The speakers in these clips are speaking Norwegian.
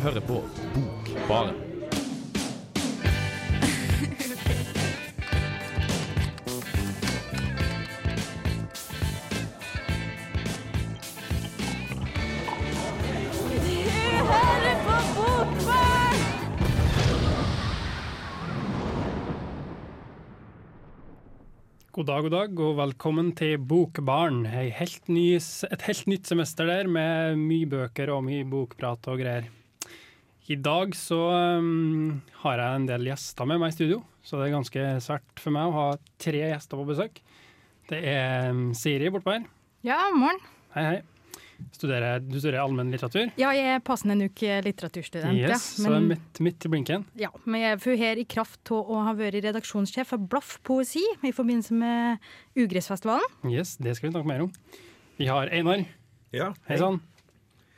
hører på Bokbaren. God dag, god dag, og velkommen til Bokbarn. Helt ny, et helt nytt semester der, med mye bøker og mye bokprat og greier. I dag så um, har jeg en del gjester med meg i studio, så det er ganske svært for meg å ha tre gjester på besøk. Det er um, Siri bortpå her. Ja, morgen. Hei, hei. Studerer, du studerer allmennlitteratur? Ja, jeg er passende nok litteraturstudent. Yes, ja. så det er Men, midt, midt i blinken. ja, men jeg er her i kraft av å ha vært redaksjonssjef for Blaff poesi i forbindelse med Ugressfestivalen. Yes, det skal vi snakke mer om. Vi har Einar. Ja, Hei sann.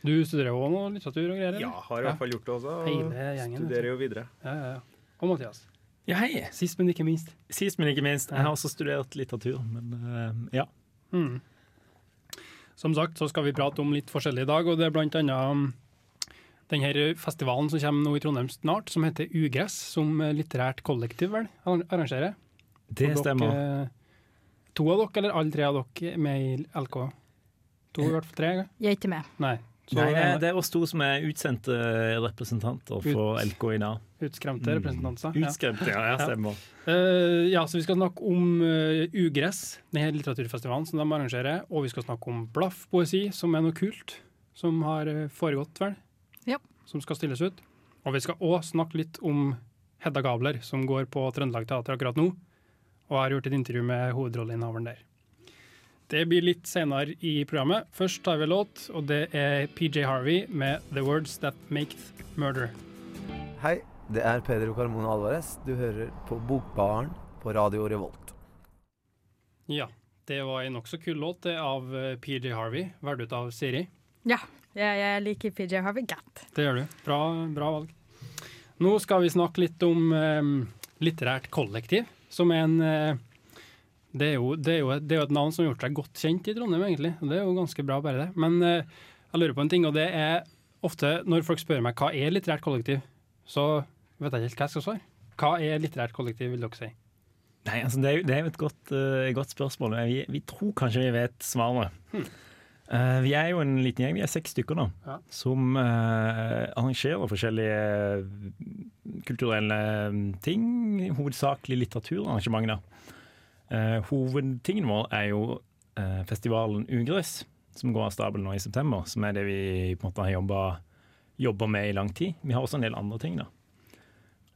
Du studerer òg noe litteratur og greier? eller? Ja, har i hvert fall gjort det også. Og gjengen, studerer jo videre. Ja, ja, ja. Og Mathias. Ja, hei. Sist, men ikke minst. Sist, men ikke minst. Jeg har også studert litteratur, men uh, ja. Mm. Som sagt så skal vi prate om litt forskjellig i dag, og det er blant annet um, den her festivalen som kommer nå i Trondheim snart, som heter Ugress, som eh, litterært kollektiv vel arrangerer. Det stemmer. Dere, to av dere, eller alle tre av dere, er med i LK? To, i hvert fall tre? Jeg er ikke med. Nei. Så Nei, det, er oss to som er utsendte representanter for Ut- LK i dag. utskremte representanter. Mm. Utskremte, ja. ja, stemmer. Eh, ja, så vi skal snakke om uh, Ugress, denne litteraturfestivalen som de arrangerer. Og vi skal snakke om Blaff poesi, som er noe kult, som har eh, foregått, vel? Ja. Som skal stilles ut. Og vi skal òg snakke litt om Hedda Gabler, som går på Trøndelag Teater akkurat nå. Og jeg har gjort et intervju med hovedrolleinnehaveren der. Det blir litt senere i programmet. Først tar vi låt, og det er PJ Harvey med 'The Words That Make Murder'. Hei, det er Pedro Carmona Alvarez. Du hører på Bokbaren på Radio Revolt. Ja, det var en nokså kul låt det av eh, PJ Harvey, valgt ut av Siri. Ja, jeg, jeg liker PJ Harvey Gatt. Det gjør du. Bra, bra valg. Nå skal vi snakke litt om um, litterært kollektiv, som er en eh, det, er jo, det, er jo, et- det er jo et navn som har gjort seg godt kjent i Trondheim, egentlig. Det er jo ganske bra, bare det. Men eh, jeg lurer på en ting, og det er ofte når folk spør meg hva er litterært kollektiv, så vet jeg ikke helt hva jeg skal svare. Hva er litterært kollektiv, vil dere si? Nei, altså, det, er det er jo et godt, uh, godt spørsmål. Vi, vi tror kanskje vi vet svaret. Eh, vi er jo en liten gjeng, vi er seks stykker nå, Ja. som uh, arrangerer forskjellige kulturelle ting. Hovedsakelig litteraturarrangement. Eh, hovedtingen vår er jo eh, festivalen Ugress, som går av stabelen nå i september. Som er det vi på en måte har jobba, jobba med i lang tid. Vi har også en del andre ting, da.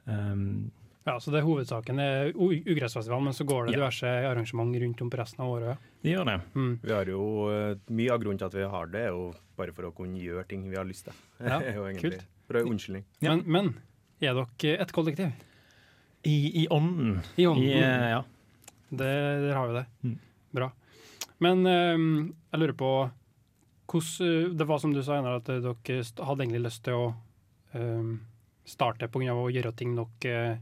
Um, Ja, så det er Hovedsaken er Ugressfestivalen, men så går det Ja. diverse arrangement rundt om på resten av året. det gjør det. Mm. Vi har jo, eh, Mye av grunnen til at vi har det, er jo bare for å kunne gjøre ting vi har lyst til. Ja, jo egentlig kult. For å ha unnskyldning. Ja. Men, men er dere et kollektiv? I, i ånden. I ånden? I, ja. Det, dere har jo det. Mm. Bra. Men um, jeg lurer på hvordan Det var som du sa, Einar, at dere hadde egentlig lyst til å um, starte pga. å gjøre ting dere eh,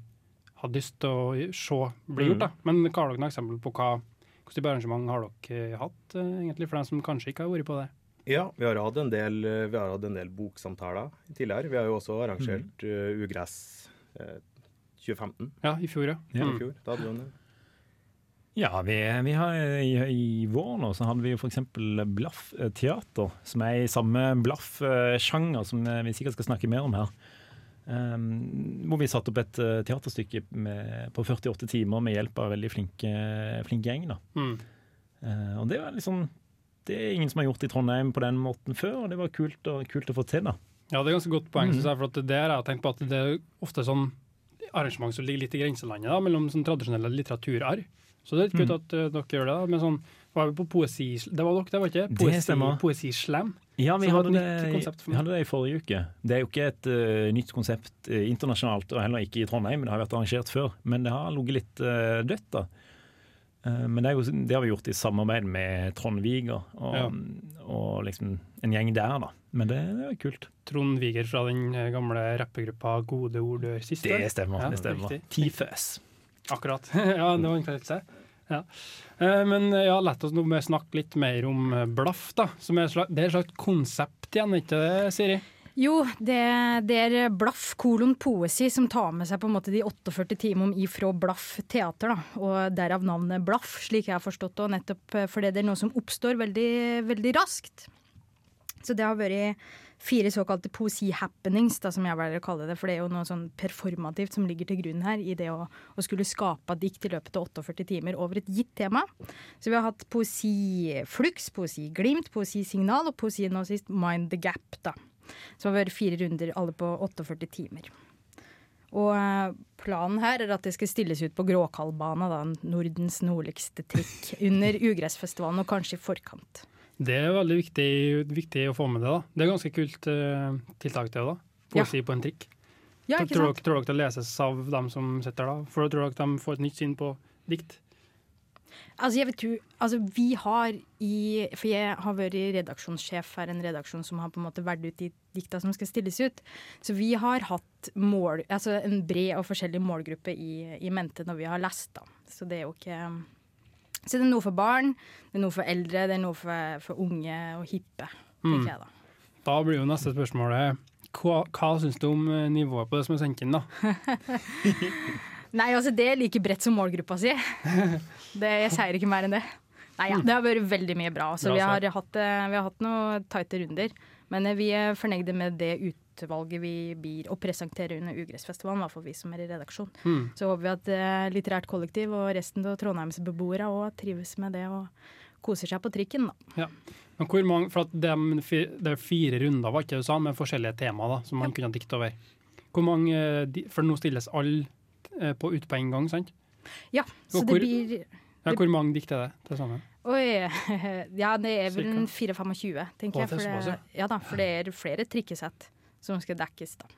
hadde lyst til å se bli gjort. da. Men hva har dere noen eksempel på hva, hvilke type arrangement har dere hatt, eh, egentlig, for dem som kanskje ikke har vært på det? Ja, vi har hatt en del, eh, vi har hatt en del boksamtaler tidligere. Vi har jo også arrangert Mm. uh, Ugress uh, 2015 Ja, i fjor, ja. Ja. i Mm. fjor. Da hadde vi jo en Ja, vi, vi har i, i vår nå så hadde vi jo f.eks. Blaff eh, teater, som er i samme Blaff-sjanger som eh, vi sikkert skal snakke mer om her. Um, hvor vi satte opp et eh, teaterstykke med, på 48 timer med hjelp av veldig flinke, flink gjeng. da. Mm. Uh, og det var liksom Det er ingen som har gjort det i Trondheim på den måten før, og det var kult, og, kult å få til. da. Ja, det er ganske godt poeng, Mm. jeg, for det der har jeg tenkt på at det er ofte sånn arrangement som ligger litt i grenselandet da, mellom sånn tradisjonelle litteraturarr. Så det er litt kult Mhm. at uh, dere gjør det. da, men sånn, var vi på poesi... Det var dere, det var ikke? Poesi. Poesislam. Ja, vi hadde vi hadde det i forrige uke. Det er jo ikke et uh, nytt konsept uh, internasjonalt, og heller ikke i Trondheim. Det har vært arrangert før, men det har ligget litt dødt. da. Men det, jo, det har vi gjort i samarbeid med Trond Viger og, Ja. og liksom en gjeng der, da. Men det, det er kult. Trond Viger fra den gamle rappegruppa Gode ord dør sist. Det stemmer. Ja, det stemmer. riktig. Akkurat. ja, det var en kveldse. Ja. Eh, Men eh, ja, la oss nå snakke litt mer om eh, Blaff, da. Som er slags, det er et slags konsept igjen, ikke det, Siri? Jo, det, det er Blaff kolon poesi som tar med seg på en måte de 48 timene ifra Blaff teater, da. Og derav navnet Blaff, slik jeg har forstått det, nettopp fordi det er noe som oppstår veldig, veldig raskt. Så det har vært fire såkalte poesi-happenings, som jeg velger å kalle det. For det er jo noe sånn performativt som ligger til grunn her, i det å, å skulle skape dikt i løpet av 48 timer over et gitt tema. Så vi har hatt poesiflux, poesiglimt, poesisignal og poesi nå sist Mind the Gap, da. Som har vært fire runder, alle på 48 timer. Og eh, planen her er at det skal stilles ut på Gråkallbana, da, Nordens nordligste trikk, under Ugressfestivalen, og kanskje i forkant. Det er veldig viktig, viktig å få med det. da. Det er ganske kult uh, tiltak, det da. Poesi på en trikk. Ja, ikke tror, sant? dere, tror dere det leses av dem som sitter da? For tror dere de får et nytt syn på dikt? Altså, jeg vet jo, altså, vi har i For jeg har vært redaksjonssjef her, en redaksjon som har på en måte valgt ut de dikta som skal stilles ut. Så vi har hatt mål, altså en bred og forskjellig målgruppe i, i mente når vi har lest, da. Så det er jo ikke Så det er noe for barn, det er noe for eldre, det er noe for, for unge og hippe, tenker jeg da. Da blir jo neste spørsmålet hva, hva syns du om eh, nivået på det som er sendt inn, da? Nei, altså det er like bredt som målgruppa si. Det, jeg sier ikke mer enn det. Nei, ja, det har vært veldig mye bra. Så Bra vi, har hatt, eh, vi har hatt noen tighte runder. Men eh, vi er fornøyde med det utvalget vi blir å presentere under Ugressfestivalen, i hvert fall vi som er i redaksjon. Mm. Så håper vi at eh, litterært kollektiv og resten av Trondheims beboere òg trives med det og koser seg på trikken, da. Men hvor mange, for at det, er fire runder var ikke det du sa, med forskjellige temaer da, som man kunne dikte over. Hvor mange, eh, For nå stilles alle eh, på ut på en gang, sant? Ja, så hvor, det blir Ja, hvor mange dikt er det til sammen? Oi, ja, det er vel 24-25, tenker Å, jeg. For det, ja da, for det er flere trikkesett som skal dekkes, da.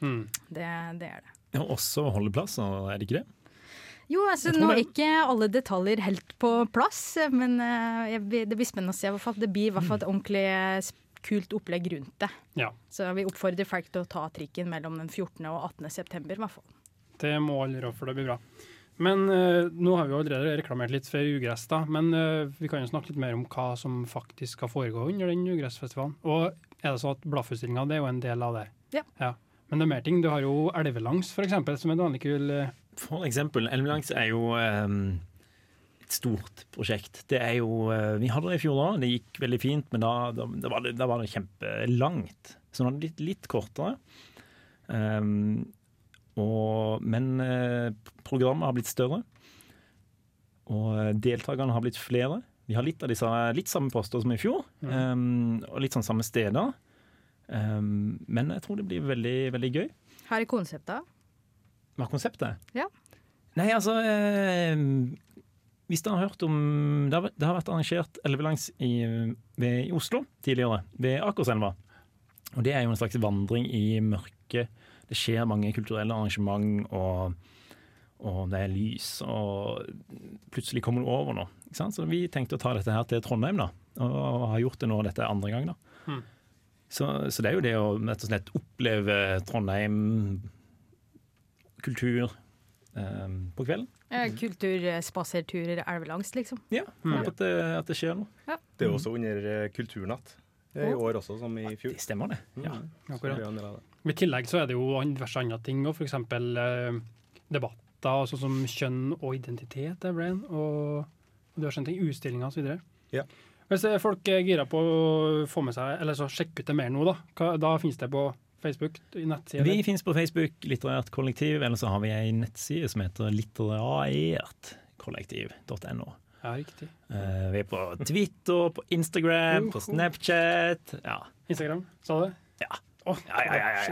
Mm. Det, det er det. Ja, også holdeplasser, er det ikke det? Jo, altså nå er ikke alle detaljer helt på plass, men uh, jeg, det blir spennende å se. i hvert fall. Det blir i hvert fall et ordentlig eh, kult opplegg rundt det. Ja. Så vi oppfordrer folk til å ta trikken mellom den 14. og 18. september, i hvert fall. Det må alle gjøre, for det blir bra. Men uh, nå har vi jo allerede reklamert litt for ugress, da. Men uh, vi kan jo snakke litt mer om hva som faktisk skal foregå under den ugressfestivalen. Og er det så at Blaffutstillinga er jo en del av det? Ja. Men det er mer ting. Du har jo Elvelangs, for eksempel, som er en vanlig kul eh, For eksempel, Elvelangs er jo um, et stort prosjekt. Det er jo eh, Vi hadde det i fjor da, det gikk veldig fint, men da, da, da, var, det, da var det kjempelangt. Så nå er det litt, litt kortere. Um, og, men eh, programmet har blitt større, og deltakerne har blitt flere. Vi har litt av disse, litt samme poster som i fjor, um, og litt sånn samme steder. Um, men jeg tror det blir veldig, veldig gøy. Her er konseptet. Hva er konseptet? Ja. Nei, altså eh, Hvis dere har hørt om Det har, det har vært arrangert elvelangs i, ved, i Oslo tidligere, ved Akerselva. Og det er jo en slags vandring i mørket. Det skjer mange kulturelle arrangement, og, og det er lys, og plutselig kommer du over nå. Ikke sant? Så vi tenkte å ta dette her til Trondheim, da. Og har gjort det nå dette andre gang, da. Hmm. Så, så det er jo det å rett og slett oppleve Trondheim, kultur, eh, på kvelden. Kulturspaserturer elvelangs, liksom. Ja, at, det, at det skjer noe. Det er også under eh, Kulturnatt i år også, som i fjor. Det stemmer, det. Ja. Mm. Akkurat. I tillegg så er det jo diverse andre ting, òg, f.eks. Eh, debatter sånn som kjønn og identitet er og, og, og skjønt ting, utstillinger osv. Ja. Hvis folk er gira på å få med seg, eller så sjekke ut det mer nå, da, hva, da finnes det på Facebook, nettside? Vi finnes på Facebook, Litterært kollektiv, eller så har vi ei nettside som heter litterærtkollektiv.no. Ja, riktig. Uh, vi er på Twitter, på Instagram, på Snapchat. Ja, Instagram, sa du? Ja. Oh, ja, ja. ja, ja,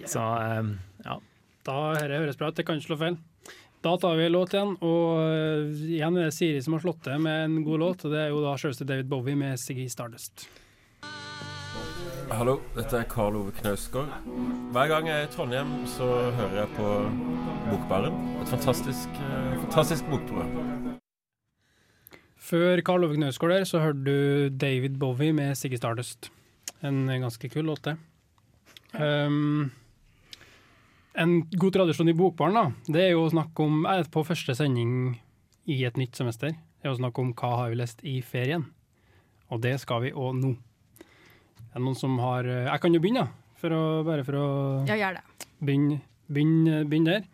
ja. Så um, ja. Da dette høres bra ut, det kan ikke slå feil. Da tar vi en låt igjen, og eh, igjen er det Siri som har slått til med en god låt. og Det er jo da selveste David Bowie med Siggy Stardust. Hallo, dette er Karl Ove Knausgård. Hver gang jeg er i Trondheim, så hører jeg på Bokbaren. Et fantastisk, eh, fantastisk bokprogram. Før Karl Ove Knausgård der, så hørte du David Bowie med Siggy Stardust. En ganske kul låt, det. Um, en god tradisjon i Bokbarn da, det er jo å snakke om er På første sending i et nytt semester, det er å snakke om hva har vi lest i ferien. Og det skal vi òg nå. Er det noen som har eh, Jeg kan jo begynne, da. For å, bare for å Ja, gjør det. begynne, begynne, begynne der.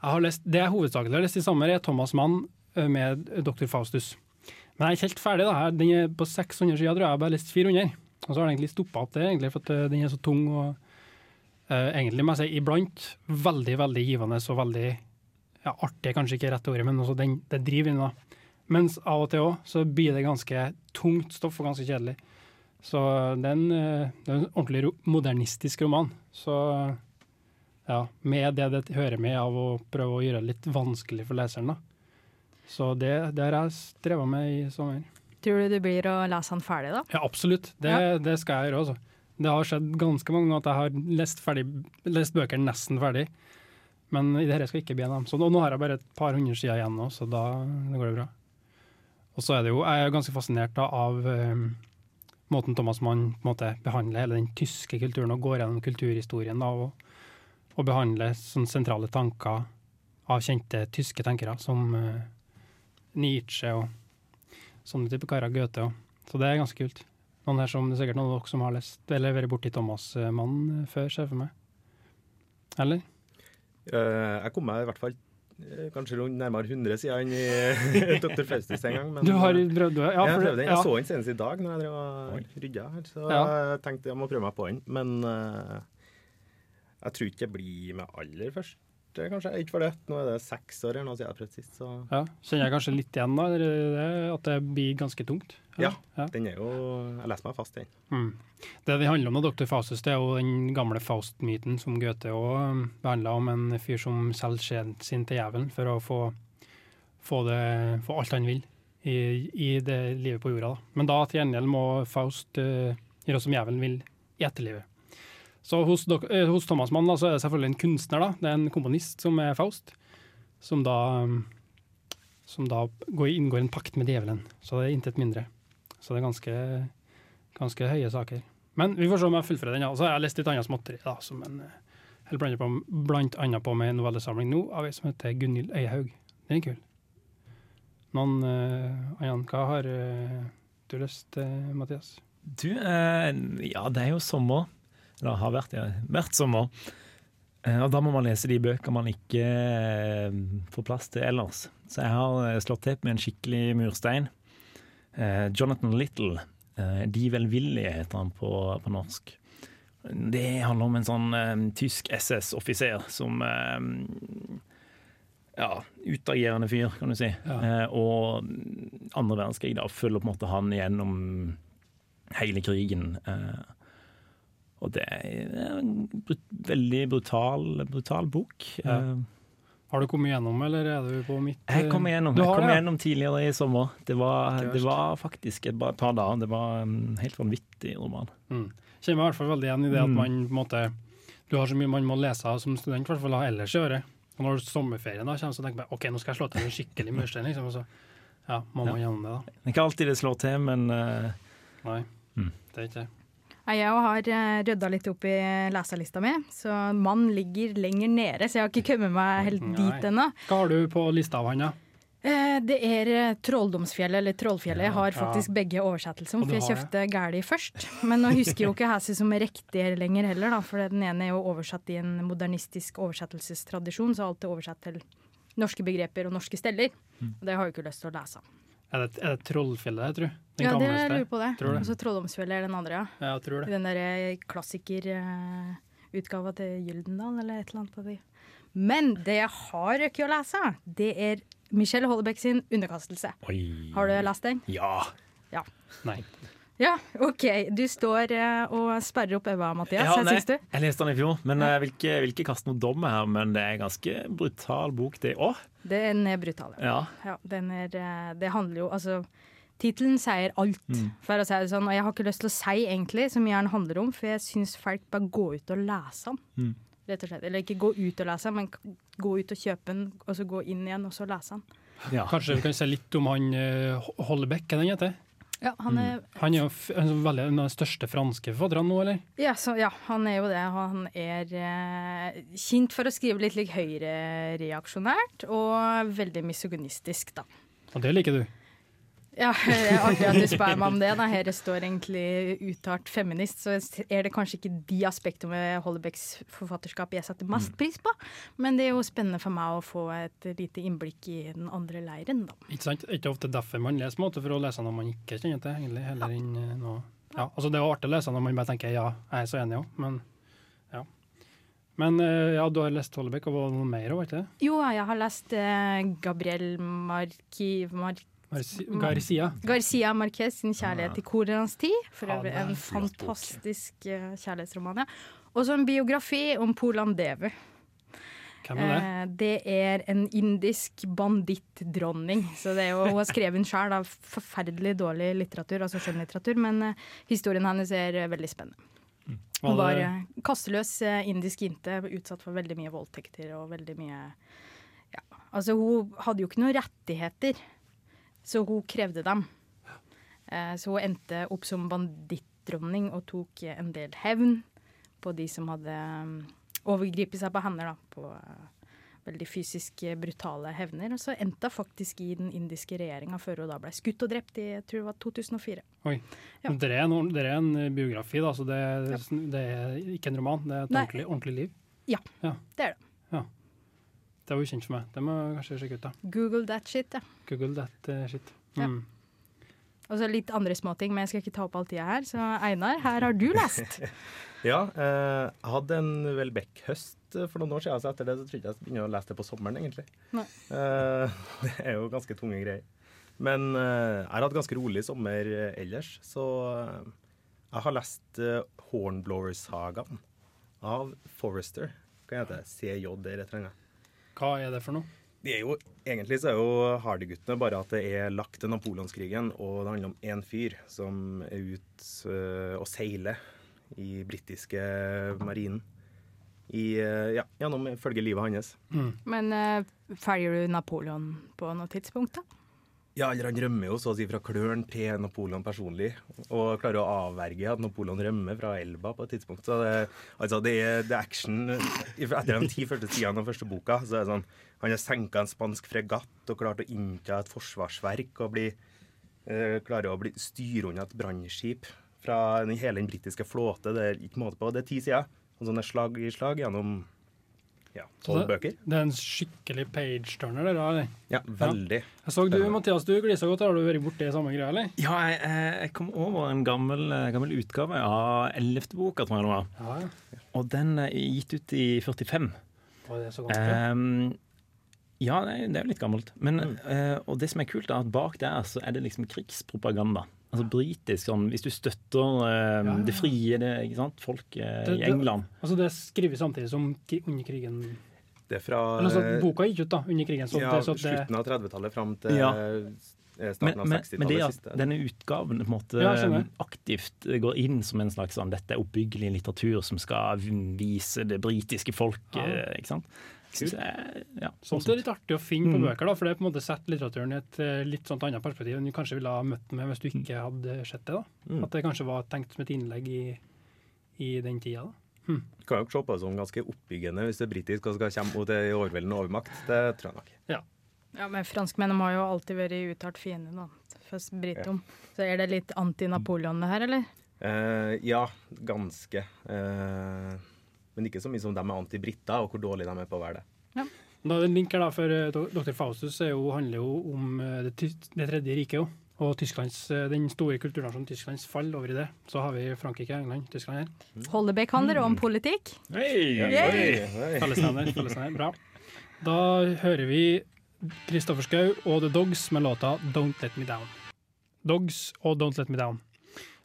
Jeg har lest, det jeg hovedsakelig har lest i sommer, er Thomas Mann eh, med Dr. Faustus. Men jeg er ikke helt ferdig. da. Den er på 600 sider, tror jeg. Jeg har bare lest 400. Og så har den egentlig stoppa opp der, egentlig, for eh, den er så tung. og eh, Egentlig må jeg si iblant veldig, veldig givende og veldig ja, artig, kanskje ikke rett ordet, men også den, det driver inn da. Mens av og til òg så blir det ganske tungt stoff og ganske kjedelig. Så det er en, eh, det er en ordentlig modernistisk roman. Så ja, med det det hører med av å prøve å gjøre det litt vanskelig for leseren. da. Så det, det har jeg streva med i sommer. Tror du du blir å lese han ferdig, da? Ja, absolutt. Det, det skal jeg gjøre. altså. Det har skjedd ganske mange ganger at jeg har lest, ferdig, lest bøker nesten ferdig. Men i det dette skal ikke bli en av dem. Nå, har jeg bare et par hundre sider igjen nå, så da det går det bra. Og så er det jo, jeg er ganske fascinert da, av eh, måten Thomas Mann måte behandler hele den tyske kulturen og går gjennom kulturhistorien da, og, og behandler sånne sentrale tanker av kjente tyske tenkere som uh, Nietzsche og sånne type karer, Goethe. Og. Så det er ganske kult. Noen her som, det er sikkert noen av dere som har lest eller vært borti Thomas-mannen før, ser jeg for meg. Eller? Eh, jeg kom meg i hvert fall eh, kanskje nærmere 100 sider enn i Dr. Faustus en gang. Men, Du har prøvd, det? Ja, jeg prøvde den. ja. Jeg så den senest i dag når jeg drev og rydda her, så Ja. jeg tenkte jeg må prøve meg på den. Men uh, jeg tror ikke jeg blir med aller først. kanskje. Ikke for det. Nå er det seks år eller noe siden jeg prøvde sist, så Ja, Kjenner jeg kanskje litt igjen da, at det blir ganske tungt? Ja. ja. den er jo Jeg leser meg fast, den. Mm. Det det handler om, da, Dr. Faustus, det er jo den gamle Faust-myten som Goethe òg behandla om en fyr som selger sjelen sin til djevelen for å få, få, det, få alt han vil i, i det livet på jorda. Da. Men da til gjengjeld må Faust uh, gjøre som djevelen vil i etterlivet. Så hos, dok- eh, hos Thomas Mann da, så er det selvfølgelig en kunstner, da. Det er en komponist som er Faust, som da, um, som da går, inngår en pakt med djevelen. Så det er intet mindre. Så det er ganske, ganske høye saker. Men vi får se om jeg fullfører den. Ja. Så har jeg lest litt annet småtteri, da, som en eh, eller blant, blant annet på med en novellesamling nå av ei som heter Gunhild Øyhaug. Den er kul. Noen uh, Anjan, hva har uh, du lyst til, Mathias? Du, uh, ja, det er jo sommer. Det har vært, ja, vært sommer. Eh, og da må man lese de bøker man ikke eh, får plass til ellers. Så jeg har eh, slått til med en skikkelig murstein. Eh, Jonathan Little. Eh, De velvillige heter han på, på norsk. Det handler om en sånn eh, tysk SS-offiser som eh, ja, utagerende fyr, kan du si. Ja. Eh, og andre verdenskrig da, følger på en måte han gjennom hele krigen. Eh, og det er en brut veldig brutal, brutal bok. Ja. Eh, Har du kommet gjennom, eller er du på mitt jeg kom igjennom, jeg kom det, ja. igjennom tidligere i sommer. Det var, det var faktisk et par dager. Det var en helt vanvittig roman. Mm. Kjenner meg i hvert fall veldig igjen i det at Mm. man på en måte Du har så mye man må lese som student, i hvert fall ellers i året. Og når sommerferien da kommer, så tenker jeg OK, nå skal jeg slå til en skikkelig murstein, liksom. Og så ja, må man gjennom det, da. Det er ikke alltid det slår til, men uh... Nei, Mm. det er ikke det. Jeg òg har eh, rydda litt opp i leselista mi, så mann ligger lenger nede. Så jeg har ikke kommet meg helt dit ennå. Hva har du på lista av han, da? Eh, Det er eh, Trolldomsfjellet, eller Trollfjellet. Jeg har faktisk begge oversettelser, for jeg kjøpte gæli først. Men nå husker jo ikke hese som riktig lenger heller, da, for den ene er jo oversatt i en modernistisk oversettelsestradisjon, så alt er oversatt til norske begreper og norske steller. Mm. Og det har jeg jo ikke lyst til å lese. Er det, er det Trollfjellet, jeg tror? Den Ja, det lurer på det. Og så Trolldomsfjellet er den andre, ja. Ja, jeg tror det. den derre klassikerutgava til Gyldendal, eller et eller annet på det. Men det jeg har rukket å lese, det er Michelle Hollebeck sin 'Underkastelse'. oi. Har du lest den? Ja. ja. Nei. Ja, OK. Du står eh, og sperrer opp øynene, Mathias. Ja, nei, du? jeg leste den i fjor, men jeg vil ikke, vil ikke kaste noen dom her. Men det er en ganske brutal bok, det òg. Den er brutal, ja. Ja. ja den er, eh, det handler jo Altså, tittelen sier alt, Mm. for å si det sånn. Og jeg har ikke lyst til å si egentlig så mye den handler om, for jeg syns folk bør gå ut og lese den. Mm. Rett og slett. Eller ikke gå ut og lese den, men gå ut og kjøpe den, og så gå inn igjen og så lese den. ja. Kanskje vi kan si litt om han uh, Hollebekk, hva den heter? Ja, han er, Han er jo f en veldig, en av de største franske forfatterne nå, eller? ja, så, ja, han er jo det. Han er eh, kjent for å skrive litt like høyrereaksjonært og veldig misogynistisk, da. Og det liker du? Ja, det er artig at du spør meg om det. Da. Her står egentlig uttalt feminist, så er det kanskje ikke de aspektene ved Hollebecks forfatterskap jeg setter mest pris på. Men det er jo spennende for meg å få et lite innblikk i den andre leiren, da. Ikke sant? Ikke ofte derfor man leser måte for å lese noe man ikke kjenner til, egentlig. Heller enn eh, noe ja, altså Det er artig å lese når man bare tenker ja, jeg er så enig òg, men ja. Men eh, ja, du har lest Hollebeck, og noe mer òg, ikke det? Jo, jeg har lest eh, Gabriel Marki, Mar Garci- Garcia. Garcia Marquez sin 'Kjærlighet i korens tid'. For øvrig en fantastisk eh, kjærlighetsroman. Ja. Og så en biografi om Polan Devu. Hvem er det? Eh, det er en indisk bandittdronning. Så det er jo, hun har skrevet den sjøl av forferdelig dårlig litteratur, altså skjønnlitteratur, men eh, historien hennes er veldig spennende. Hun Var var eh, kasteløs eh, indisk jente, utsatt for veldig mye voldtekter og veldig mye ja. Altså, hun hadde jo ikke noen rettigheter, så hun krevde dem. Eh, så hun endte opp som bandittdronning og tok en del hevn på de som hadde um, overgripet seg på henne, da. På eh, veldig fysisk eh, brutale hevner. Og så endte hun faktisk i den indiske regjeringa før hun da ble skutt og drept i jeg tror det var 2004. Ja. Men Det er, en, det er en biografi, da, så det, det er ikke en roman. Det er et ordentlig, ordentlig liv. Ja, Ja. det er det. Det var ukjent for meg. Det må jeg kanskje sjekke ut. da. Google that shit, ja. Google that uh, shit. Ja. Mm. Og så litt andre småting, men jeg skal ikke ta opp all tida her. Så Einar, her har du lest. Ja, eh, hadde en Welbeck-høst eh, for noen år siden, så etter det så trodde jeg jeg begynte å lese det på sommeren, egentlig. Eh, det er jo ganske tunge greier. Men eh, jeg har hatt ganske rolig sommer eh, ellers, så eh, jeg har lest Hornblower-sagaen av Forrester. Hva heter det? CJ eller et eller annet. Hva er det for noe? Det er jo, egentlig så er jo Hardy-guttene bare at det er lagt til Napoleonskrigen, og det handler om én fyr som er ute øh, og seiler i britiske marinen. I, øh, ja, gjennom følge livet hans. Men uh, følger du Napoleon på noe tidspunkt, da? Ja, eller han rømmer jo så å si fra klørne til Napoleon personlig, og klarer å avverge at Napoleon rømmer fra elva på et tidspunkt. Så det, altså det, er, det er action Etter de ti første sidene av første boka, så er det sånn Han har senka en spansk fregatt og klart å innta et forsvarsverk og bli, eh, klarer å bli, styre unna et brannskip fra hele den britiske flåte. Det er ikke måte på. Det er ti sider. Og sånne slag i slag gjennom ja, tolv det- bøker. Det er en skikkelig page-turner, det der. Ja, veldig. Jeg så du, Mathias, du glisa godt. Har du vært borti samme greia, eller? Ja, jeg, jeg kom over en gammel, eh, gammel utgave av ellevte boka, tror jeg det var. Ja, ja. Og den er gitt ut i 45. Var det så gammelt? Um, ja, det er, er jo litt gammelt. Men, Mm. uh, og det som er kult, er at bak der så er det liksom krigspropaganda. Altså britisk sånn Hvis du støtter eh, Ja, ja. det frie det, ikke sant? folk eh, Det- i England Altså, det skrives samtidig som under krigen Det er fra altså, eh, boka gikk ut da, under krigen. Så ja, det, så det, slutten av 30-tallet fram til Ja. eh, men, starten av men, men det 60-tallet. at siste. denne utgaven på en måte Ja, aktivt går inn som en slags sånn Dette er oppbyggelig litteratur som skal vise det britiske folket. Ja. eh, ikke sant? Synes jeg, ja, det er litt artig å finne på Mm. bøker, da, for det på en måte setter litteraturen i et eh, litt sånt annet perspektiv enn du kanskje ville ha møtt den med hvis du ikke hadde sett det. da. Mm. At det kanskje var tenkt som et innlegg i, i den tida. da. Du kan jo se på det som ganske oppbyggende hvis det er britisk og skal komme mot en overveldende overmakt. Det tror jeg nok. Ja, men franskmennene har jo alltid vært uttalt fiende, da. Først Britom. Så er det litt anti-Napoleon det her, eller? Eh, ja, ganske. Eh, men ikke så mye som de er anti-briter, og hvor dårlige de er på å være det. Da er det en link her da, for eh, Dr. Faustus er jo, handler jo om eh, det, det tredje riket, jo. Og Tysklands, eh, den store kulturnasjonen Tysklands fall over i det. Så har vi Frankrike, England, Tyskland her. Holdebekk handler om politikk. Hei! Fellesnevner. fellesnevner, Bra. Da hører vi Kristoffer Schou og The Dogs med låta 'Don't Let Me Down'. Dogs og 'Don't Let Me Down'.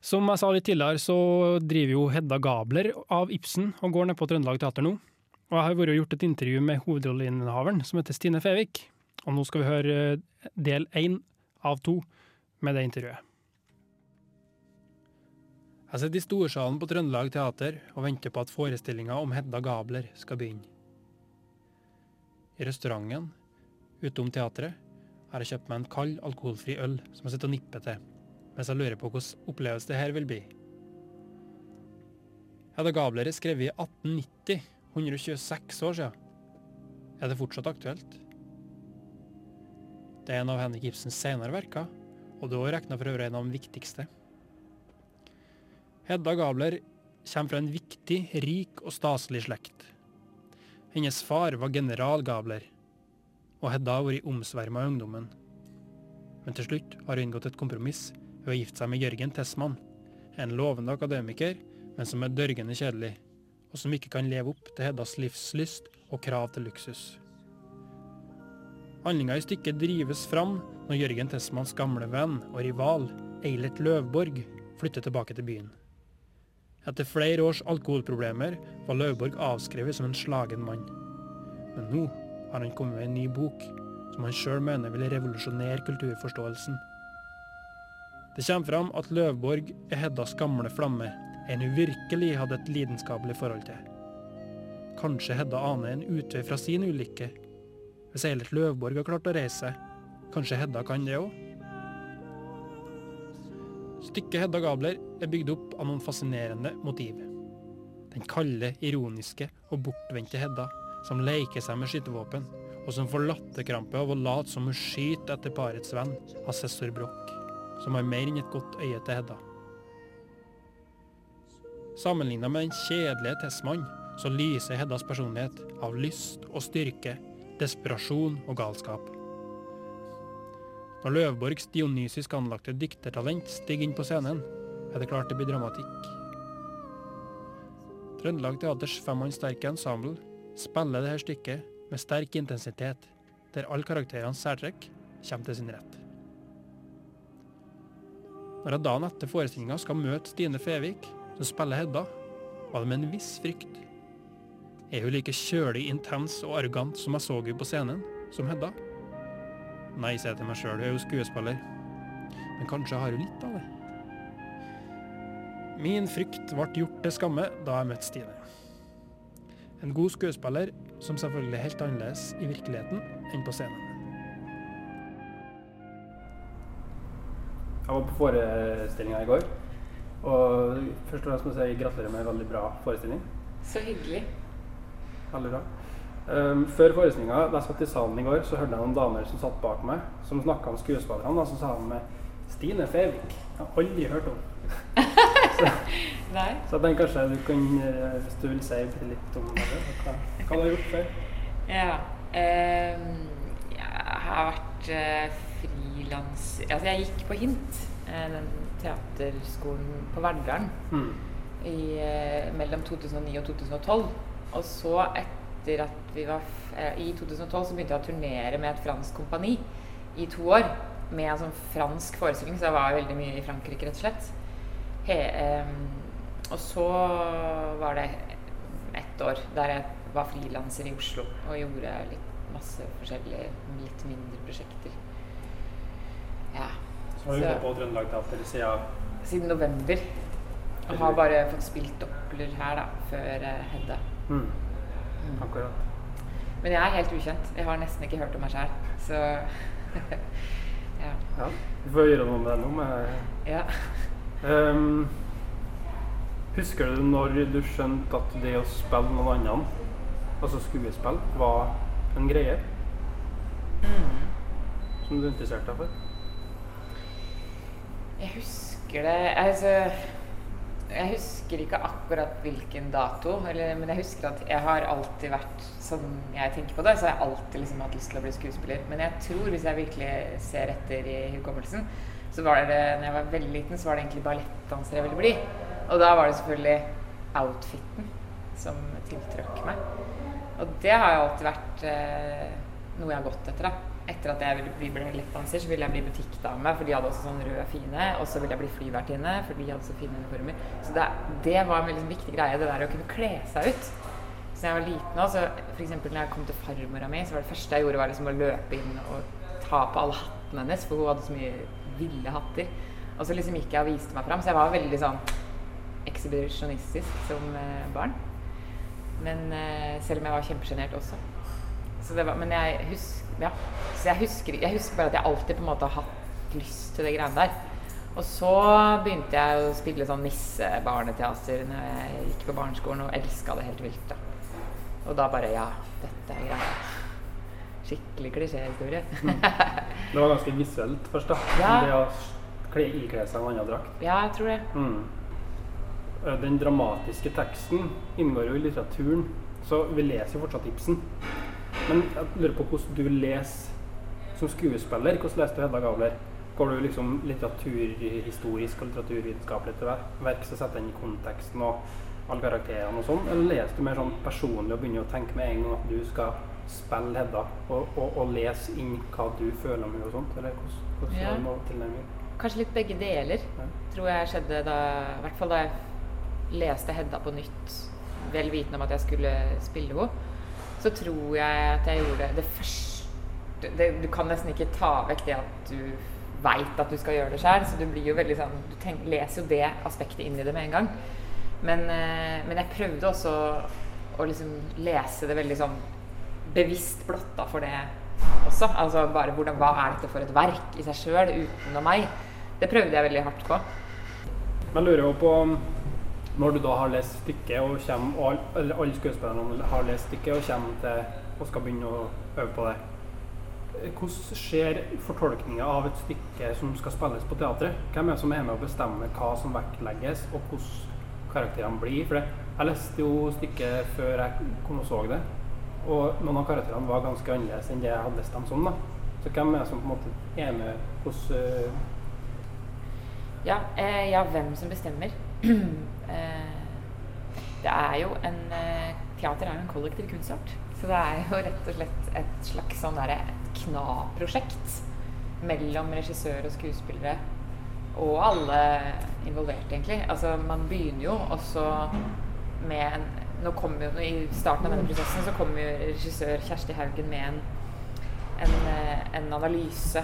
Som jeg sa litt tidligere, så driver jo Hedda Gabler av Ibsen og går ned på Trøndelag Teater nå. Og jeg har vært og gjort et intervju med hovedrolleinnehaveren, som heter Stine Fevik. Og nå skal vi høre eh, del én av to med det intervjuet. Jeg sitter i storsalen på Trøndelag Teater og venter på at forestillinga om Hedda Gabler skal begynne. I restauranten utom teatret har jeg kjøpt meg en kald, alkoholfri øl som jeg sitter og nipper til, mens jeg lurer på hvordan opplevelse det her vil bli. Hedda Gabler er skrevet i 1890, 126 år siden. Er det fortsatt aktuelt? Det er en av Henrik Ibsens senere verker, og det er også regna for øvrig en av de viktigste. Hedda Gabler kommer fra en viktig, rik og staselig slekt. Hennes far var general Gabler, og Hedda har vært omsverma av ungdommen. Men til slutt har hun inngått et kompromiss ved å gifte seg med Jørgen Tessmann, en lovende akademiker, men som er dørgende kjedelig, og som ikke kan leve opp til Heddas livslyst og krav til luksus. Handlinga i stykket drives fram når Jørgen Tessmanns gamle venn og rival, Eilert Løvborg, flytter tilbake til byen. Etter flere års alkoholproblemer var Løvborg avskrevet som en slagen mann. Men nå har han kommet med en ny bok, som han sjøl mener vil revolusjonere kulturforståelsen. Det kommer fram at Løvborg er Heddas gamle flamme, en hun virkelig hadde et lidenskapelig forhold til. Kanskje Hedda aner en utvei fra sin ulykke. Hvis Eilert Løvborg har klart å reise seg, kanskje Hedda kan det òg? Stykket Hedda Gabler er bygd opp av noen fascinerende motiv. Den kalde, ironiske og bortvendte Hedda, som leker seg med skytevåpen, og som får latterkrampe av å late som hun skyter etter parets venn, assessor Broch, som har mer enn et godt øye til Hedda. Sammenligna med den kjedelige Tessmann, så lyser Heddas personlighet av lyst og styrke, desperasjon og galskap. Når Løvborgs dionysisk anlagte diktertalent stiger inn på scenen, er det klart det blir dramatikk. Trøndelag Teaters femmannssterke ensemble spiller dette stykket med sterk intensitet, der alle karakterenes særtrekk kommer til sin rett. Når jeg dagen etter forestillinga skal møte Stine Fevik, som spiller Hedda, var det med en viss frykt. Er hun like kjølig, intens og arrogant som jeg så henne på scenen, som Hedda? Nei, sier jeg til meg sjøl, hun er jo skuespiller. Men kanskje har hun litt av det. Min frykt ble gjort til skamme da jeg møtte Stine. En god skuespiller som selvfølgelig er helt annerledes i virkeligheten enn på scenen. Jeg var på forestillinga i går, og først og fremst må jeg si gratulerer med en veldig bra forestilling. Så hyggelig. Veldig bra. Um, før forestillinga, da jeg satt i salen i går, så hørte jeg noen damer som satt bak meg, som snakka om skuespillerne. Og så sa de Stine Fevik. Jeg har aldri hørt om Nei. Så jeg tenker kanskje du kan, eh, hvis du vil si litt om det, hva, hva du har gjort før? Ja. ehm, jeg har vært uh, frilans... Altså, jeg gikk på Hint, eh, den teaterskolen på Verdalen, Mm. i, eh, mellom 2009 og 2012. Og så, etter at vi var eh, I 2012 så begynte jeg å turnere med et fransk kompani i to år. Med en sånn fransk forestilling, så jeg var veldig mye i Frankrike, rett og slett. He, eh, og så var det ett år der jeg var frilanser i Oslo og gjorde litt masse forskjellige litt mindre prosjekter. Ja. Så har vi gått på Trøndelag Teater siden Siden november. Og har bare fått spilt doppler her, da, før uh, Hedda. mm. Mm. Akkurat. Men jeg er helt ukjent. Jeg har nesten ikke hørt om meg sjøl. Så ja. Ja. Vi får gjøre noe med det nå. Med, ja. um, husker du når du skjønte at det å spille noen annen, altså skuespill, var en greie Mm. som du interesserte deg for? Jeg husker det Altså Jeg husker ikke akkurat hvilken dato, eller, men jeg husker at jeg har alltid vært Sånn jeg tenker på det, så har jeg alltid liksom hatt lyst til å bli skuespiller. Men jeg tror, hvis jeg virkelig ser etter i hukommelsen, så var det når jeg var veldig liten, så var det egentlig ballettdanser jeg ville bli. Og da var det selvfølgelig outfiten som tiltrakk meg. Og det har jo alltid vært eh, noe jeg har gått etter. da. Etter at jeg ville bli ballettdanser, så ville jeg bli butikkdame, for de hadde også sånn røde, fine. Og så ville jeg bli flyvertinne, for de hadde så fine uniformer. Så det, det var en veldig viktig greie, det der å kunne kle seg ut. Så da jeg var liten også, for eksempel når jeg kom til farmora mi, så var det første jeg gjorde, var liksom å løpe inn og ta på alle hattene hennes, for hun hadde så mye ville hatter. Og så liksom gikk jeg og viste meg fram, så jeg var veldig sånn ekshibisjonistisk som eh, barn. Men eh, selv om jeg var kjempesjenert også. Så det var, men jeg husker, ja. så jeg, husker, jeg husker bare at jeg alltid på en måte har hatt lyst til det greiene der. Og så begynte jeg å spille sånn nissebarneteater når jeg gikk på barneskolen, og elska det helt vilt. da. Og da bare Ja, dette er greia. skikkelig klisjéhistorie. Det var ganske visuelt først, da. Ja. Det å kle, ikle seg en annen drakt. ja, jeg tror det. Mm. Eh, Den dramatiske teksten inngår jo i litteraturen, så vi leser jo fortsatt Ibsen. Men jeg lurer på hvordan du leser som skuespiller. Hvordan leser du Hedda Gabler? Går du liksom litteraturhistorisk og litteraturvitenskapelig til ver- verks og setter den i konteksten og alle karakterene og sånn, eller leser du mer sånn personlig og begynner å tenke med en gang at du skal spille Hedda, og, og, og lese inn hva du føler om henne og sånt? Eller hvordan, hvordan Ja. er tilnærming? Kanskje litt begge deler, Ja. tror jeg skjedde da I hvert fall da jeg leste Hedda på nytt, vel vitende om at jeg skulle spille henne, så tror jeg at jeg gjorde det første det, Du kan nesten ikke ta vekk det at du veit at du skal gjøre det sjøl, så du blir jo veldig sånn Du tenk, leser jo det aspektet inn i det med en gang. Men, eh, men jeg prøvde også å liksom lese det veldig sånn bevisst blotta for det også. Altså bare hvordan, hva er dette for et verk i seg sjøl, utenom meg? Det prøvde jeg veldig hardt på. Men lurer jo på når du da har lest stykket, og kommer, og alle, alle skuespillerne har lest stykket og kommer til og skal begynne å øve på det. Eh, Hvordan skjer fortolkninga av et stykke som skal spilles på teatret? Hvem er det som er med å bestemme hva som vektlegges, og hvordan karakterene blir? For jeg leste jo stykket før jeg kom og så det, og noen av karakterene var ganske annerledes enn det jeg hadde lest dem som. da. Så hvem er det som på en måte er med hvordan eh, Ja, eh, ja hvem som bestemmer. eh, det er jo en eh, Teater er jo en kollektiv kunstart. Så det er jo rett og slett et slags sånn derre kna-prosjekt mellom regissør og skuespillere. Og alle involverte, egentlig. Altså, man begynner jo også med en nå kommer jo, I starten av denne prosessen så kommer jo regissør Kjersti Haugen med en, en, eh, en analyse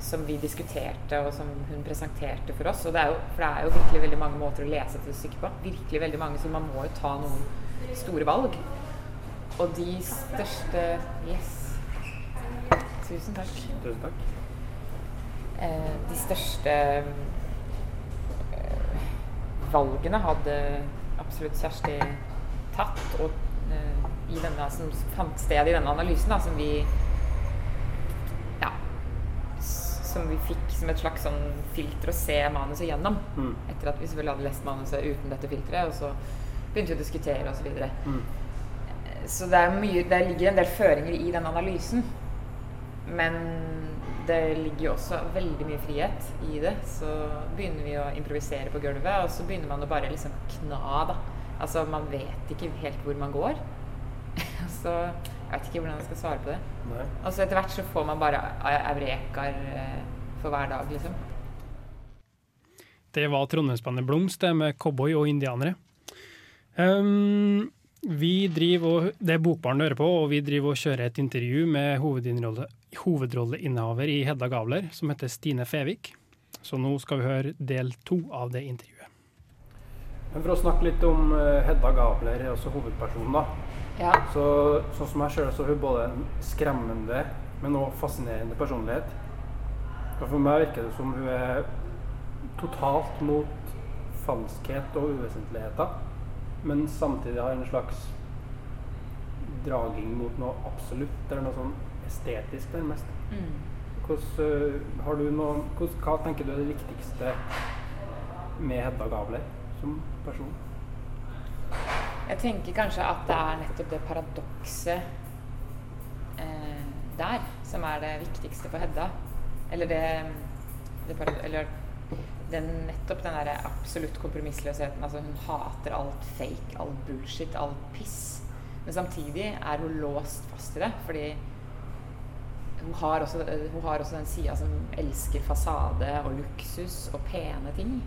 som vi diskuterte, og som hun presenterte for oss. Og det er jo, for det er jo virkelig veldig mange måter å lese til stykke på. Virkelig veldig mange, Så man må jo ta noen store valg. Og de største Yes. Tusen takk. Tusen takk. Eh, de største eh, valgene hadde absolutt Kjersti tatt. Og eh, i denne, som fant sted i denne analysen, da, som vi ja, s- som vi fikk som et slags sånn filter å se manuset gjennom. Mm. Etter at vi selvfølgelig hadde lest manuset uten dette filteret, og så begynte vi å diskutere osv. Så, videre. Mm. så det, er mye, det ligger en del føringer i den analysen. Men det ligger jo også veldig mye frihet i det. Så begynner vi å improvisere på gulvet, og så begynner man å bare liksom kna, da. Altså, man vet ikke helt hvor man går. så jeg vet ikke hvordan jeg skal svare på det. Nei. Altså etter hvert så får man bare eurekaer eh, for hver dag, liksom. Det var Trondheimsbandet Blomst med cowboy og indianere. Um, vi driver og, Det er Bokbarn du hører på, og vi driver og kjører et intervju med hovedrolleinnehaver i Hedda Gabler, som heter Stine Fevik. Så nå skal vi høre del to av det intervjuet. Men For å snakke litt om eh, Hedda Gabler, altså hovedpersonen, da. Ja. Så, sånn som jeg sjøl, så er hun både en skremmende, men også fascinerende personlighet. Og for meg virker det som hun er totalt mot falskhet og uvesentligheter, men samtidig har en slags draging mot noe absolutt, eller noe sånn estetisk, nærmest. Mm. Hvordan, øh, har du noe, hvordan, hva tenker du er det viktigste med Hedda Gabler som person? Jeg tenker kanskje at det er nettopp det paradokset eh, der som er det viktigste for Hedda. Eller det, det Eller den, nettopp den derre absolutt kompromissløsheten. Altså hun hater alt fake, alt bullshit, alt piss. Men samtidig er hun låst fast i det, fordi hun har også, hun har også den sida som elsker fasade og luksus og pene ting.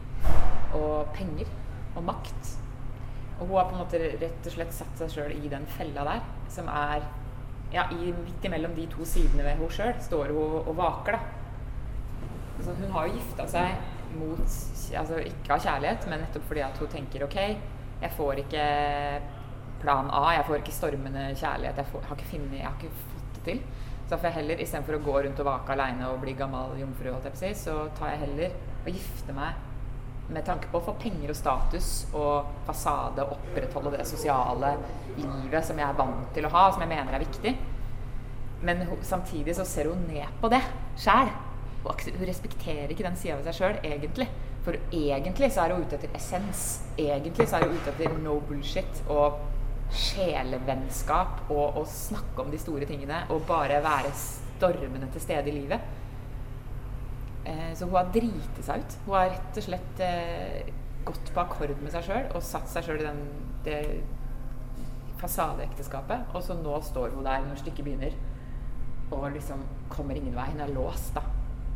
Og penger og makt. Og hun har på en måte rett og slett satt seg sjøl i den fella der, som er ja, i, midt imellom de to sidene ved henne sjøl, står hun og vaker, da. Altså, hun har jo gifta seg mot Altså ikke av kjærlighet, men nettopp fordi at hun tenker OK, jeg får ikke plan A, jeg får ikke stormende kjærlighet, jeg, får, har, ikke finnet, jeg har ikke fått det til. Så får jeg heller, istedenfor å gå rundt og vake aleine og bli gammel jomfru, jeg så tar jeg heller og gifter meg med tanke på å få penger og status og fasade, opprettholde det sosiale livet som jeg er vant til å ha, som jeg mener er viktig. Men samtidig så ser hun ned på det sjæl. Hun respekterer ikke den sida ved seg sjøl, egentlig. For egentlig så er hun ute etter essens. Egentlig så er hun ute etter no bullshit og sjelevennskap og å snakke om de store tingene og bare være stormende til stede i livet. Eh, så hun har driti seg ut. Hun har rett og slett eh, gått på akkord med seg sjøl og satt seg sjøl i den, det fasadeekteskapet. Og så nå står hun der når stykket begynner og liksom kommer ingen vei. Hun er låst da,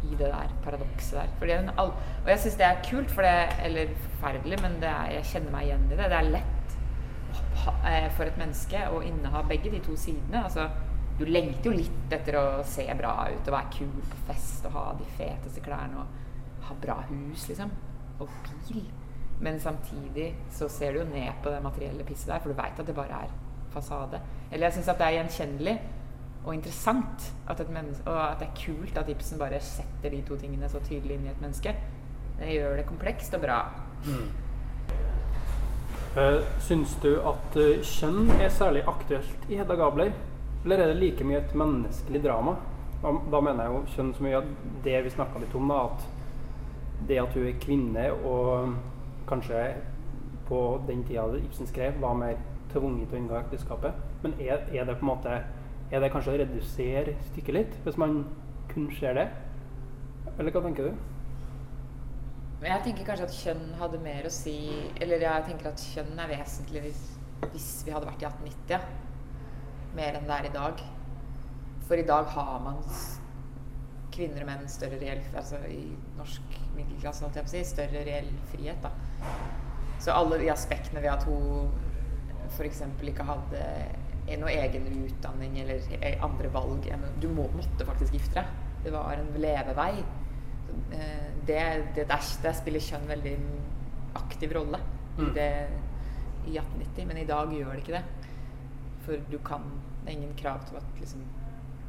i det der paradokset der. Fordi hun all, og jeg syns det er kult, for det, eller forferdelig, men det er, jeg kjenner meg igjen i det. Det er lett eh, for et menneske å inneha begge de to sidene. Altså, du lengter jo litt etter å se bra ut og være kul på fest og ha de feteste klærne og ha bra hus, liksom. Og bil. Men samtidig så ser du jo ned på det materielle pisset der, for du veit at det bare er fasade. Eller jeg syns at det er gjenkjennelig og interessant at et og at det er kult at Ibsen bare setter de to tingene så tydelig inn i et menneske. Det gjør det komplekst og bra. Mm. syns du at eh, kjønn er særlig aktuelt i Hedda Gabler? Eller er det like mye et menneskelig drama? Da, da mener jeg jo kjønn så mye at det vi snakka litt om, da, at det at hun er kvinne og kanskje på den tida Ibsen skrev, var mer tvunget til å inngå ekteskapet. Men er, er det på en måte Er det kanskje å redusere stykket litt, hvis man kun ser det? Eller hva tenker du? Jeg tenker kanskje at kjønn hadde mer å si Eller jeg tenker at kjønn er vesentlig hvis, hvis vi hadde vært i 1890. Ja. Mer enn det er i dag. For i dag har man kvinner og menn større reell Altså i norsk middelklasse, si, større reell frihet, da. Så alle de aspektene ved at hun f.eks. ikke hadde noe egen utdanning eller e- andre valg Du må, måtte faktisk gifte deg. Det var en levevei. Eh, Det, det der, der spiller kjønn veldig aktiv rolle i, Mm. det, i 1890, men i dag gjør det ikke det. For du kan Det er ingen krav til at liksom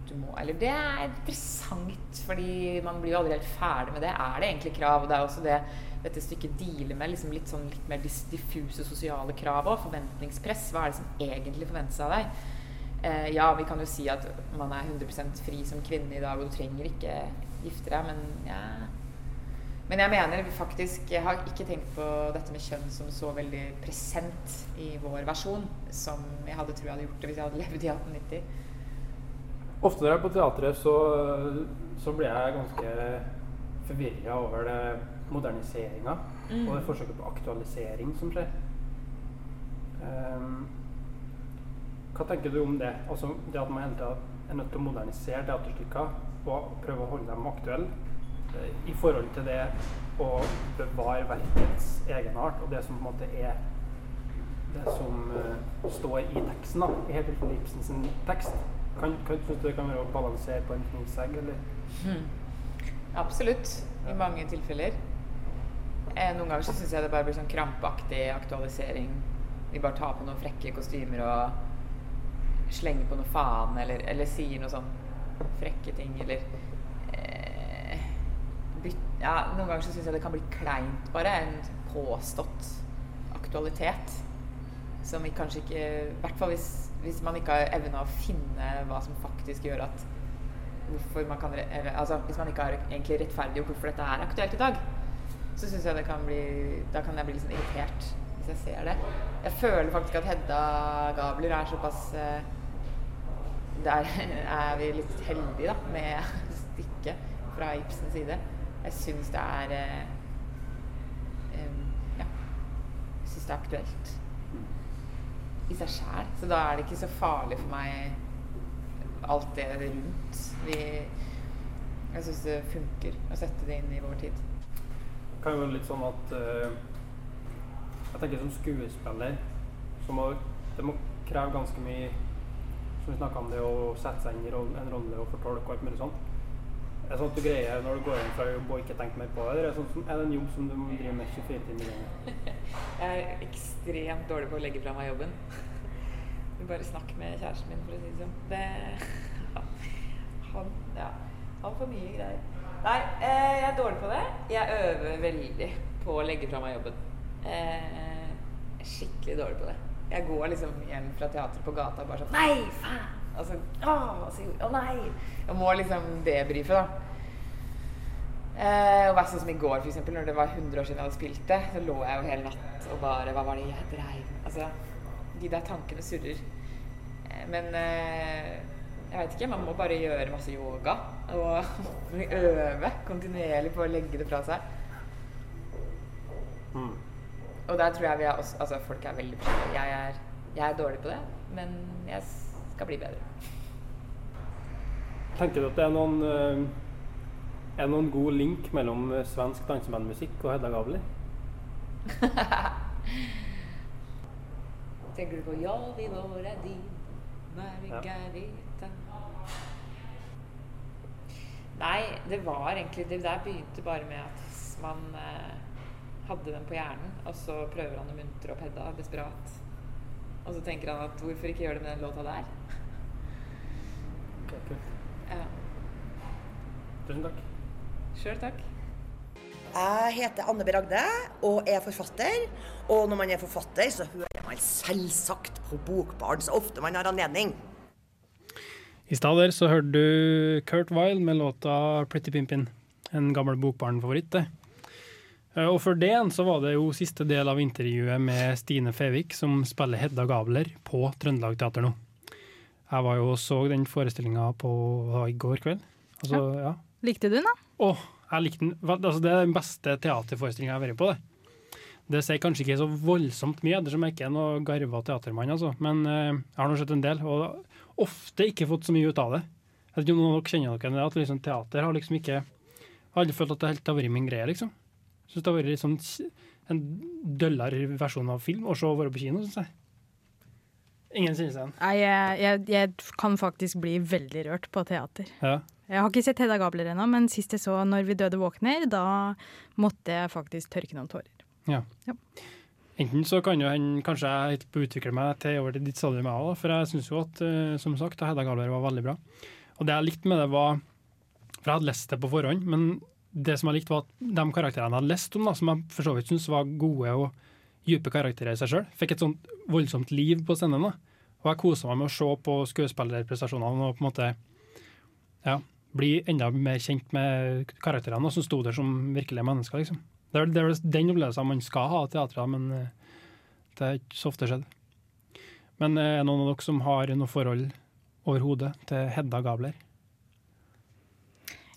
du må Eller det er interessant, fordi man blir jo aldri helt ferdig med det. Er det egentlig krav? Og det er også det dette stykket dealer med. Liksom litt sånn litt mer diffuse sosiale krav og forventningspress. Hva er det som egentlig forventes av deg? Eh, ja, vi kan jo si at man er 100% fri som kvinne i dag, og du trenger ikke gifte deg, men ja Men jeg mener faktisk Jeg har ikke tenkt på dette med kjønn som så veldig present i vår versjon som jeg hadde tror jeg hadde gjort det hvis jeg hadde levd i 1890. Ofte når jeg er på teatret, så, så blir jeg ganske forvirra over det moderniseringa Mm. og det forsøket på aktualisering som skjer. Um, hva tenker du om det? Altså det at man hele tida er nødt til å modernisere teaterstykker og prøve å holde dem aktuelle i forhold til det å bevare verkets egenart og det som på en måte er det som uh, står i teksten, da, i helt tilfelle Ibsens tekst. Kan, kan, synes du det kan være å balansere på en knivsegg, eller? Absolutt. I mange tilfeller. Eh, noen ganger så syns jeg det bare blir sånn krampaktig aktualisering. Vi bare tar på noen frekke kostymer og slenger på noe faen, eller, eller sier noe sånn frekke ting, eller Ja, noen ganger så syns jeg det kan bli kleint, bare. En påstått aktualitet. Som vi kanskje ikke I hvert fall hvis, hvis man ikke har evna å finne hva som faktisk gjør at hvorfor man kan, eller, altså, Hvis man ikke har egentlig rettferdiggjort hvorfor dette er aktuelt i dag, så syns jeg det kan bli Da kan jeg bli litt sånn irritert hvis jeg ser det. Jeg føler faktisk at Hedda Gabler er såpass eh, Der er vi litt heldige, da, med stykket fra Ibsens side. Jeg syns det er eh, Ja. Jeg syns det er aktuelt i seg sjæl. Så da er det ikke så farlig for meg alt det rundt. Vi, jeg syns det funker å sette det inn i vår tid. Det kan jo være litt sånn at uh, Jeg tenker som skuespiller så må det må kreve ganske mye Som vi snakka om det å sette seg inn i en rolle og fortolke og alt mulig sånt. Er sånn at du greier når du går inn fra jobb og ikke tenker mer på det? Eller er det, sånn, er det en jobb som du må drive med 24 timer i døgnet? Jeg er ekstremt dårlig på å legge fra meg jobben. Du bare snakk med kjæresten min, for å si det sånn. Det, han, ja, han får mye greier. Nei, eh, jeg er dårlig på det. Jeg øver veldig på å legge fra meg jobben. Eh, skikkelig dårlig på det. Jeg går liksom hjem fra teatret på gata og bare sånn Nei, faen! Altså, å, så, å nei! Jeg må liksom debrife, da. Eh, og sånn som i går, eksempel, når det var 100 år siden jeg hadde spilt det, så lå jeg jo hele natt og bare Hva var det jeg dreiv? Altså, de der tankene surrer. Eh, men eh, jeg veit ikke. Man må bare gjøre masse yoga. Og øve kontinuerlig på å legge det fra seg. Og der tror jeg vi er også, altså folk er veldig forskjellige. Jeg er, jeg er dårlig på det, men jeg skal bli bedre. Tenker du at det er noen eh, Er noen god link mellom eh, svensk dansebandmusikk og Hedda Gabler? Tenker du på Ja, vi er din Margareta Nei, det var egentlig Det der begynte bare med at man eh, hadde den på hjernen, og så prøver han å muntre opp Hedda desperat. Og så tenker han at hvorfor ikke gjøre det med den låta der? Ja. Tusen takk. Sjøl takk. Jeg heter Anne B. Ragde og er forfatter. Og når man er forfatter, så hører man selvsagt på Bokbarn så ofte man har anledning. I stad der så hørte du Kurt Weil med låta 'Pretty Pimpin'. En gammel Bokbarn-favoritt, det. Eh, Og for det igjen så var det jo siste del av intervjuet med Stine Fevik, som spiller Hedda Gabler på Trøndelag Teater nå. Jeg var jo og så den forestillinga på i går kveld. Altså, ja. Likte du den, da? Åh, jeg likte den. Altså, det er den beste teaterforestillinga jeg har vært på. Det Det sier kanskje ikke så voldsomt mye, ettersom jeg ikke er noen garva teatermann, altså. Men eh, jeg har nå sett en del, og ofte ikke fått så mye ut av det. Jeg vet ikke om noen av dere kjenner dere det, at liksom, teater har liksom ikke Jeg har aldri følt at det helt har vært min greie, liksom. Syns det har vært litt sånn en døllere versjon av film å se være på kino, syns jeg. Ingen synes seg. Nei, jeg, jeg, jeg kan faktisk bli veldig rørt på teater. Ja. Jeg har ikke sett Hedda Gabler ennå, men sist jeg så 'Når vi døde våkner', da måtte jeg faktisk tørke noen tårer. Ja. Ja. Enten så kan jo hende kanskje jeg utvikle meg til over til ditt stadium, jeg òg, for jeg syns jo at, eh, som sagt, Hedda Gabler var veldig bra. Og det jeg likte med det, var For jeg hadde lest det på forhånd, men det som jeg likte, var at de karakterene jeg hadde lest om, da, som jeg for så vidt syntes var gode og dype karakterer i seg sjøl, fikk et sånt voldsomt liv på scenen. da. Og jeg kosa meg med å se på skuespillerprestasjonene og på en måte ja, bli enda mer kjent med karakterene som sto der som virkelige mennesker. liksom. Det er, det den opplevelsen man skal ha av teatret, men eh, det er ikke så ofte skjedd. Men eh, er det noen av dere som har noe forhold overhodet til Hedda Gabler?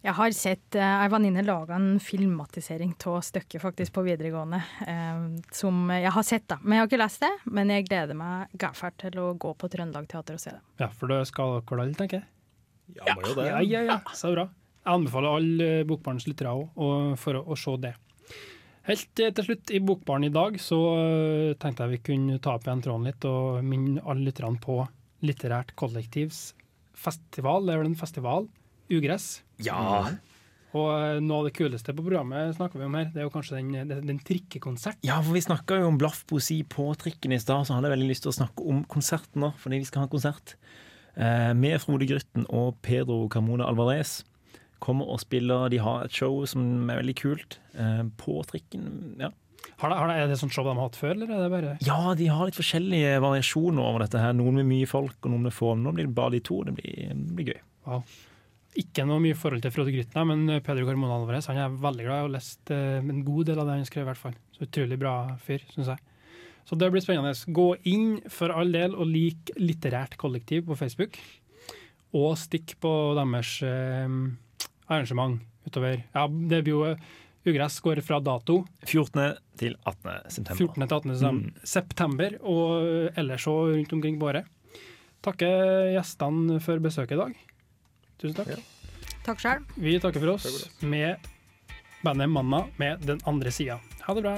Jeg har sett uh, ei venninne lage en filmatisering av stykket faktisk på videregående, eh, som jeg har sett, da. Men jeg har ikke lest det. Men jeg gleder meg gæfælt til å gå på Trøndelag Teater og se det. Ja, for det skal dere alle, tenker jeg. Ja, må jo det. Ja, ja, ja, så bra. Jeg anbefaler alle Bokbarnens Bokbarns lyttere òg for å, å se det. Helt eh, til slutt i Bokbaren i dag så eh, tenkte jeg vi kunne ta opp igjen tråden litt og minne alle lytterne på Litterært kollektivs festival. Det er vel en festival? Ugress. Ja. Og eh, noe av det kuleste på programmet snakker vi om her, det er jo kanskje den, den, den trikkekonsert. Ja, for vi snakka jo om blaffpoesi på trikken i stad, så hadde jeg veldig lyst til å snakke om konserten nå, fordi vi skal ha konsert. Eh, med Frode Grytten og Pedro Carmona Alvarez. Kommer og spiller, de har et show som er veldig kult. Eh, på trikken, ja. Har det, har det, er det sånt show de har hatt før, eller er det bare Ja, de har litt forskjellige variasjoner over dette her. Noen med mye folk, og noen med få. Nå blir det bare de to. Det blir, det blir gøy. Wow. Ikke noe mye forhold til Frode Grytna, men Pedro Carmona Alvarez han er veldig glad i å lest eh, en god del av det han skrev. i hvert fall. Så Utrolig bra fyr, syns jeg. Så det blir spennende. Gå inn for all del og lik Litterært kollektiv på Facebook. Og stikk på deres eh, arrangement utover. Ja, det blir jo eh, Ugress går fra dato 14. til 18. september. 14. til 18. Mm. september, og ellers òg rundt omkring på året. Takker gjestene for besøket i dag. Tusen takk. Takk sjøl. Vi takker for oss med bandet Manna med Den andre sida. Ha det bra.